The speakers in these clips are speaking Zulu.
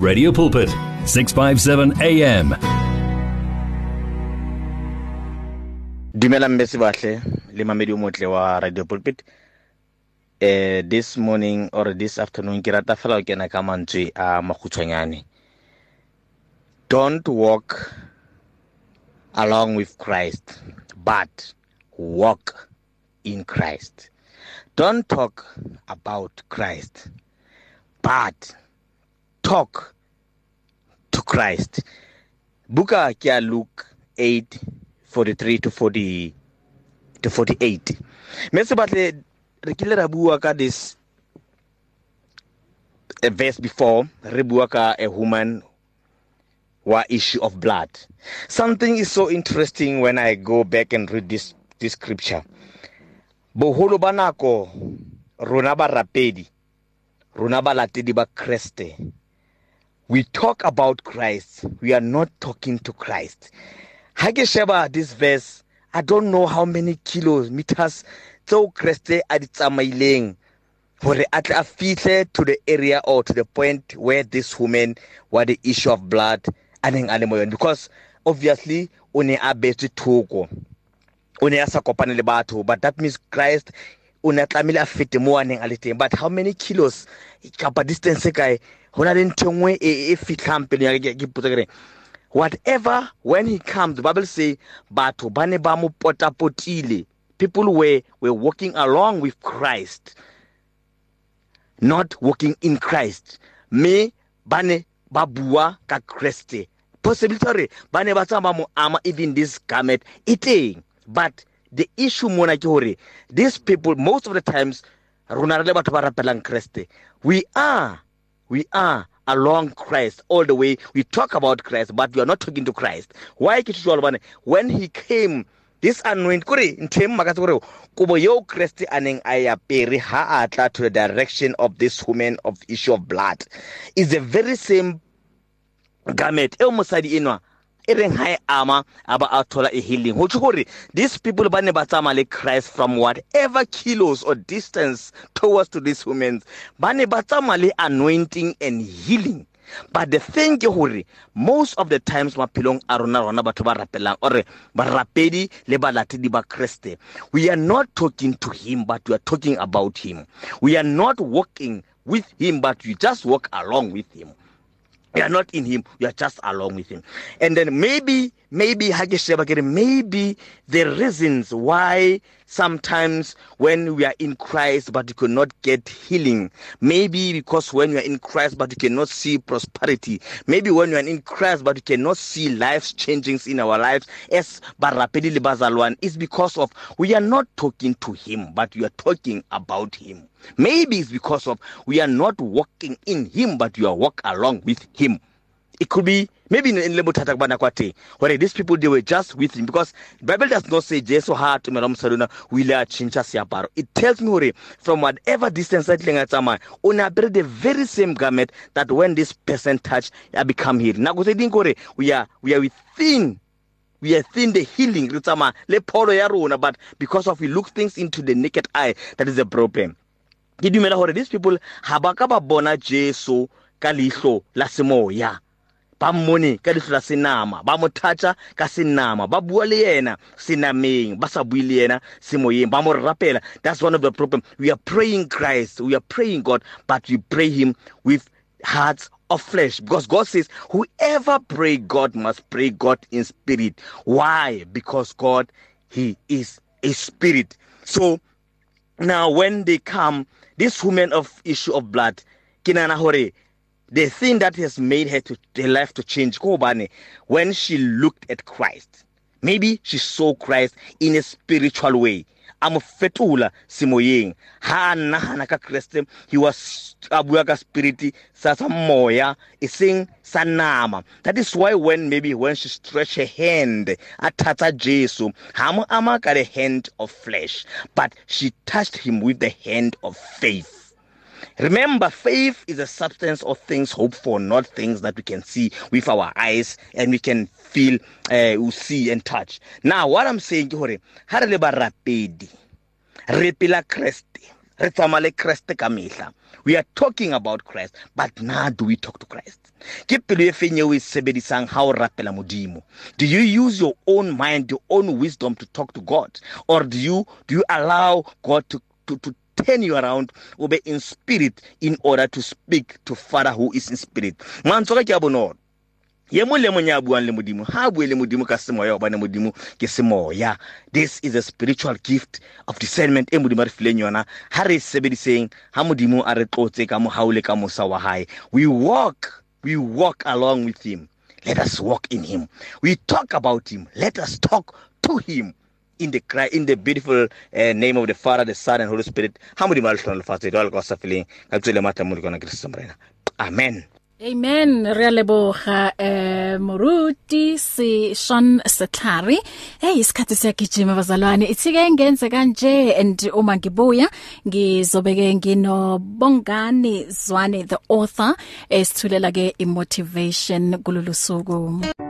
Radio Pulpit 657 AM dumela mbese bahle le mamedi o motle wa radio pulpit. Eh this morning or this afternoon ke rata fela go kena ka mantswe a magutshwanyane don't walk along with Christ but walk in Christ. Don't talk about Christ but talk to Christ. Buka ke a Luke 8 43 to 40 to 48 mme se batle re kile ra bua ka this a verse before re bua ka a woman wa issue of blood. Something is so interesting when i go back and read this this scripture. Boholo ba nako rona ba rapedi rona ba latedi ba kreste. We talk about christ. We are not talking to christ. Ha ke sheba this verse i don't know how many kilometers tseo kreste a di tsamaileng gore a tle a fihle to the area or to the point where this woman wa the issue of blood a neng a le mo yone because obviously o ne a betse thoko. O ne a sa kopane le batho but that means christ o ne a tlamehile a fete mo a neng a le teng. But how many kilos kapa distance kae? Go na le ntho nngwe e fitlhang pele ya ke potsa kereng whatever when he comes the bible say batho ba ne ba mo potapotile. People were were walking along with christ not walking in christ. Me ba ne ba bua ka kreste. Possibility gore ba ne ba tsamaya mo ama even this garment e teng but the issue mona ke gore these people most of the times rona re le batho ba rapelang kreste. We are we are along Christ all the way. We talk about Christ, but we are not talking to Christ. Why when he came this anointing kore nthem maka gore kubo yo Christ aneng aya pere ha atla to the direction of this woman of issue of blood is the very same garment e mosadi enwa e reng ha e ama aba a thola e healing. Ho gore these people ba ne ba tsama le Christ from whatever kilos or distance towards to this women ba ne ba tsama le anointing and healing. But the thing ke gore most of the times maphelong a rona rona batho ba rapelang or barapedi le balatedi ba kreste we are not talking to him but we are talking about him. We are not walking with him but we just walk along with him. You are not in him you are just along with him. And then maybe maybe maybe the reasons why sometimes when we are in Christ but you cannot get healing maybe because when you are in Christ but you cannot see prosperity maybe when you are in Christ but you cannot see life changings in our lives as barapedi le bazalwane is because of we are not talking to him but we are talking about him. Maybe it's because of we are not walking in him but we are walk along with him. It could be maybe in le bothata ba nako teng gore these people they were just with him. Because the bible does not say jesu ha tumela mosadona o ile a change seaparo it tells me gore from whatever distance a tleng a tsamaya o ne apere the very same garment that when this person touch a become healed. Nako tse ding kore we are we are within we are thin the healing re tsamaya le pholo ya rona but because of we look things into the naked eye that is a problem. Ke dumela gore these people ha ba ka ba bona jesu ka leihlo la semoya. Ba mmone ka leihlo la senama ba mo thatša ka senama ba bua le yena senameng ba sa bue le yena semoyeng ba mo rapela. That's one of the problem. We are praying christ we are praying god but we pray him with hearts of flesh. Because god says whoever pray god must pray god in spirit. Why? Because god he is a spirit. So now when they come this woman of issue of blood ke nana gore the thing that has made her to her life to change kobane when she looked at Christ maybe she saw Christ in a spiritual way. A mo fetola semoyeng. Ha nagana ka kreste he was a bua ka spirit sa sa moya e seng sa nama. That is why when maybe when she stretch her hand a thatha jesu ha mo ama ka the hand of flesh but she touched him with the hand of faith. Remember, faith is a substance of things hoped for, not things that we can see with our eyes and we can feel, uh, we see and touch. Now, what I'm saying hore ha re le barapedi re pela Kriste re tsamaya le kreste ka mehla. We are talking about christ but now do we talk to christ? Ke pelo e feng eo e sebedisang ha o rapela modimo? Do you use your own mind your own wisdom to talk to god? Or do you do you allow god to to, to turn you around ube in spirit in order to speak to father who is in spirit. Mantswe ka ke a bonolo. Ye mo le monya buang le modimo ha bue le modimo ka semoya obane modimo ke semoya. This is a spiritual gift of discernment e modimo re fileng yona. Ha re sebediseng ha modimo a re tlotse ka mohaule ka mosa wa hae. We walk we walk along with him. Let us walk in him. We talk about him. Let us talk to him. In the cry in the beautiful uh, name of the father the son and holy spirit. Ha modimo a le hlona lefatshe jwalo ka sa fileng ka tswele matla mo le kona kristo morena. Amen. Amen. Re leboga eh moruti si Sean Setlari hey isikhathi siyagijima bazalwane. Ithike ngenze kanje and uma ngibuya ngizobeke ngino Bongani Zwane the author esithulela ke imotivation kululusuku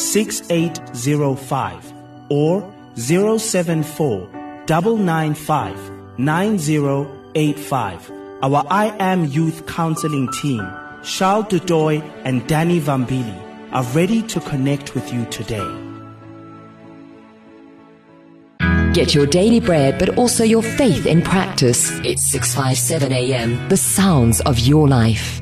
6805 or 074 995 9085 Our I Am Youth Counseling team, Charles Dudoy and Danny Vambili, are ready to connect with you today. Get your daily bread, but also your faith in practice. It's 657 AM. The sounds of your life.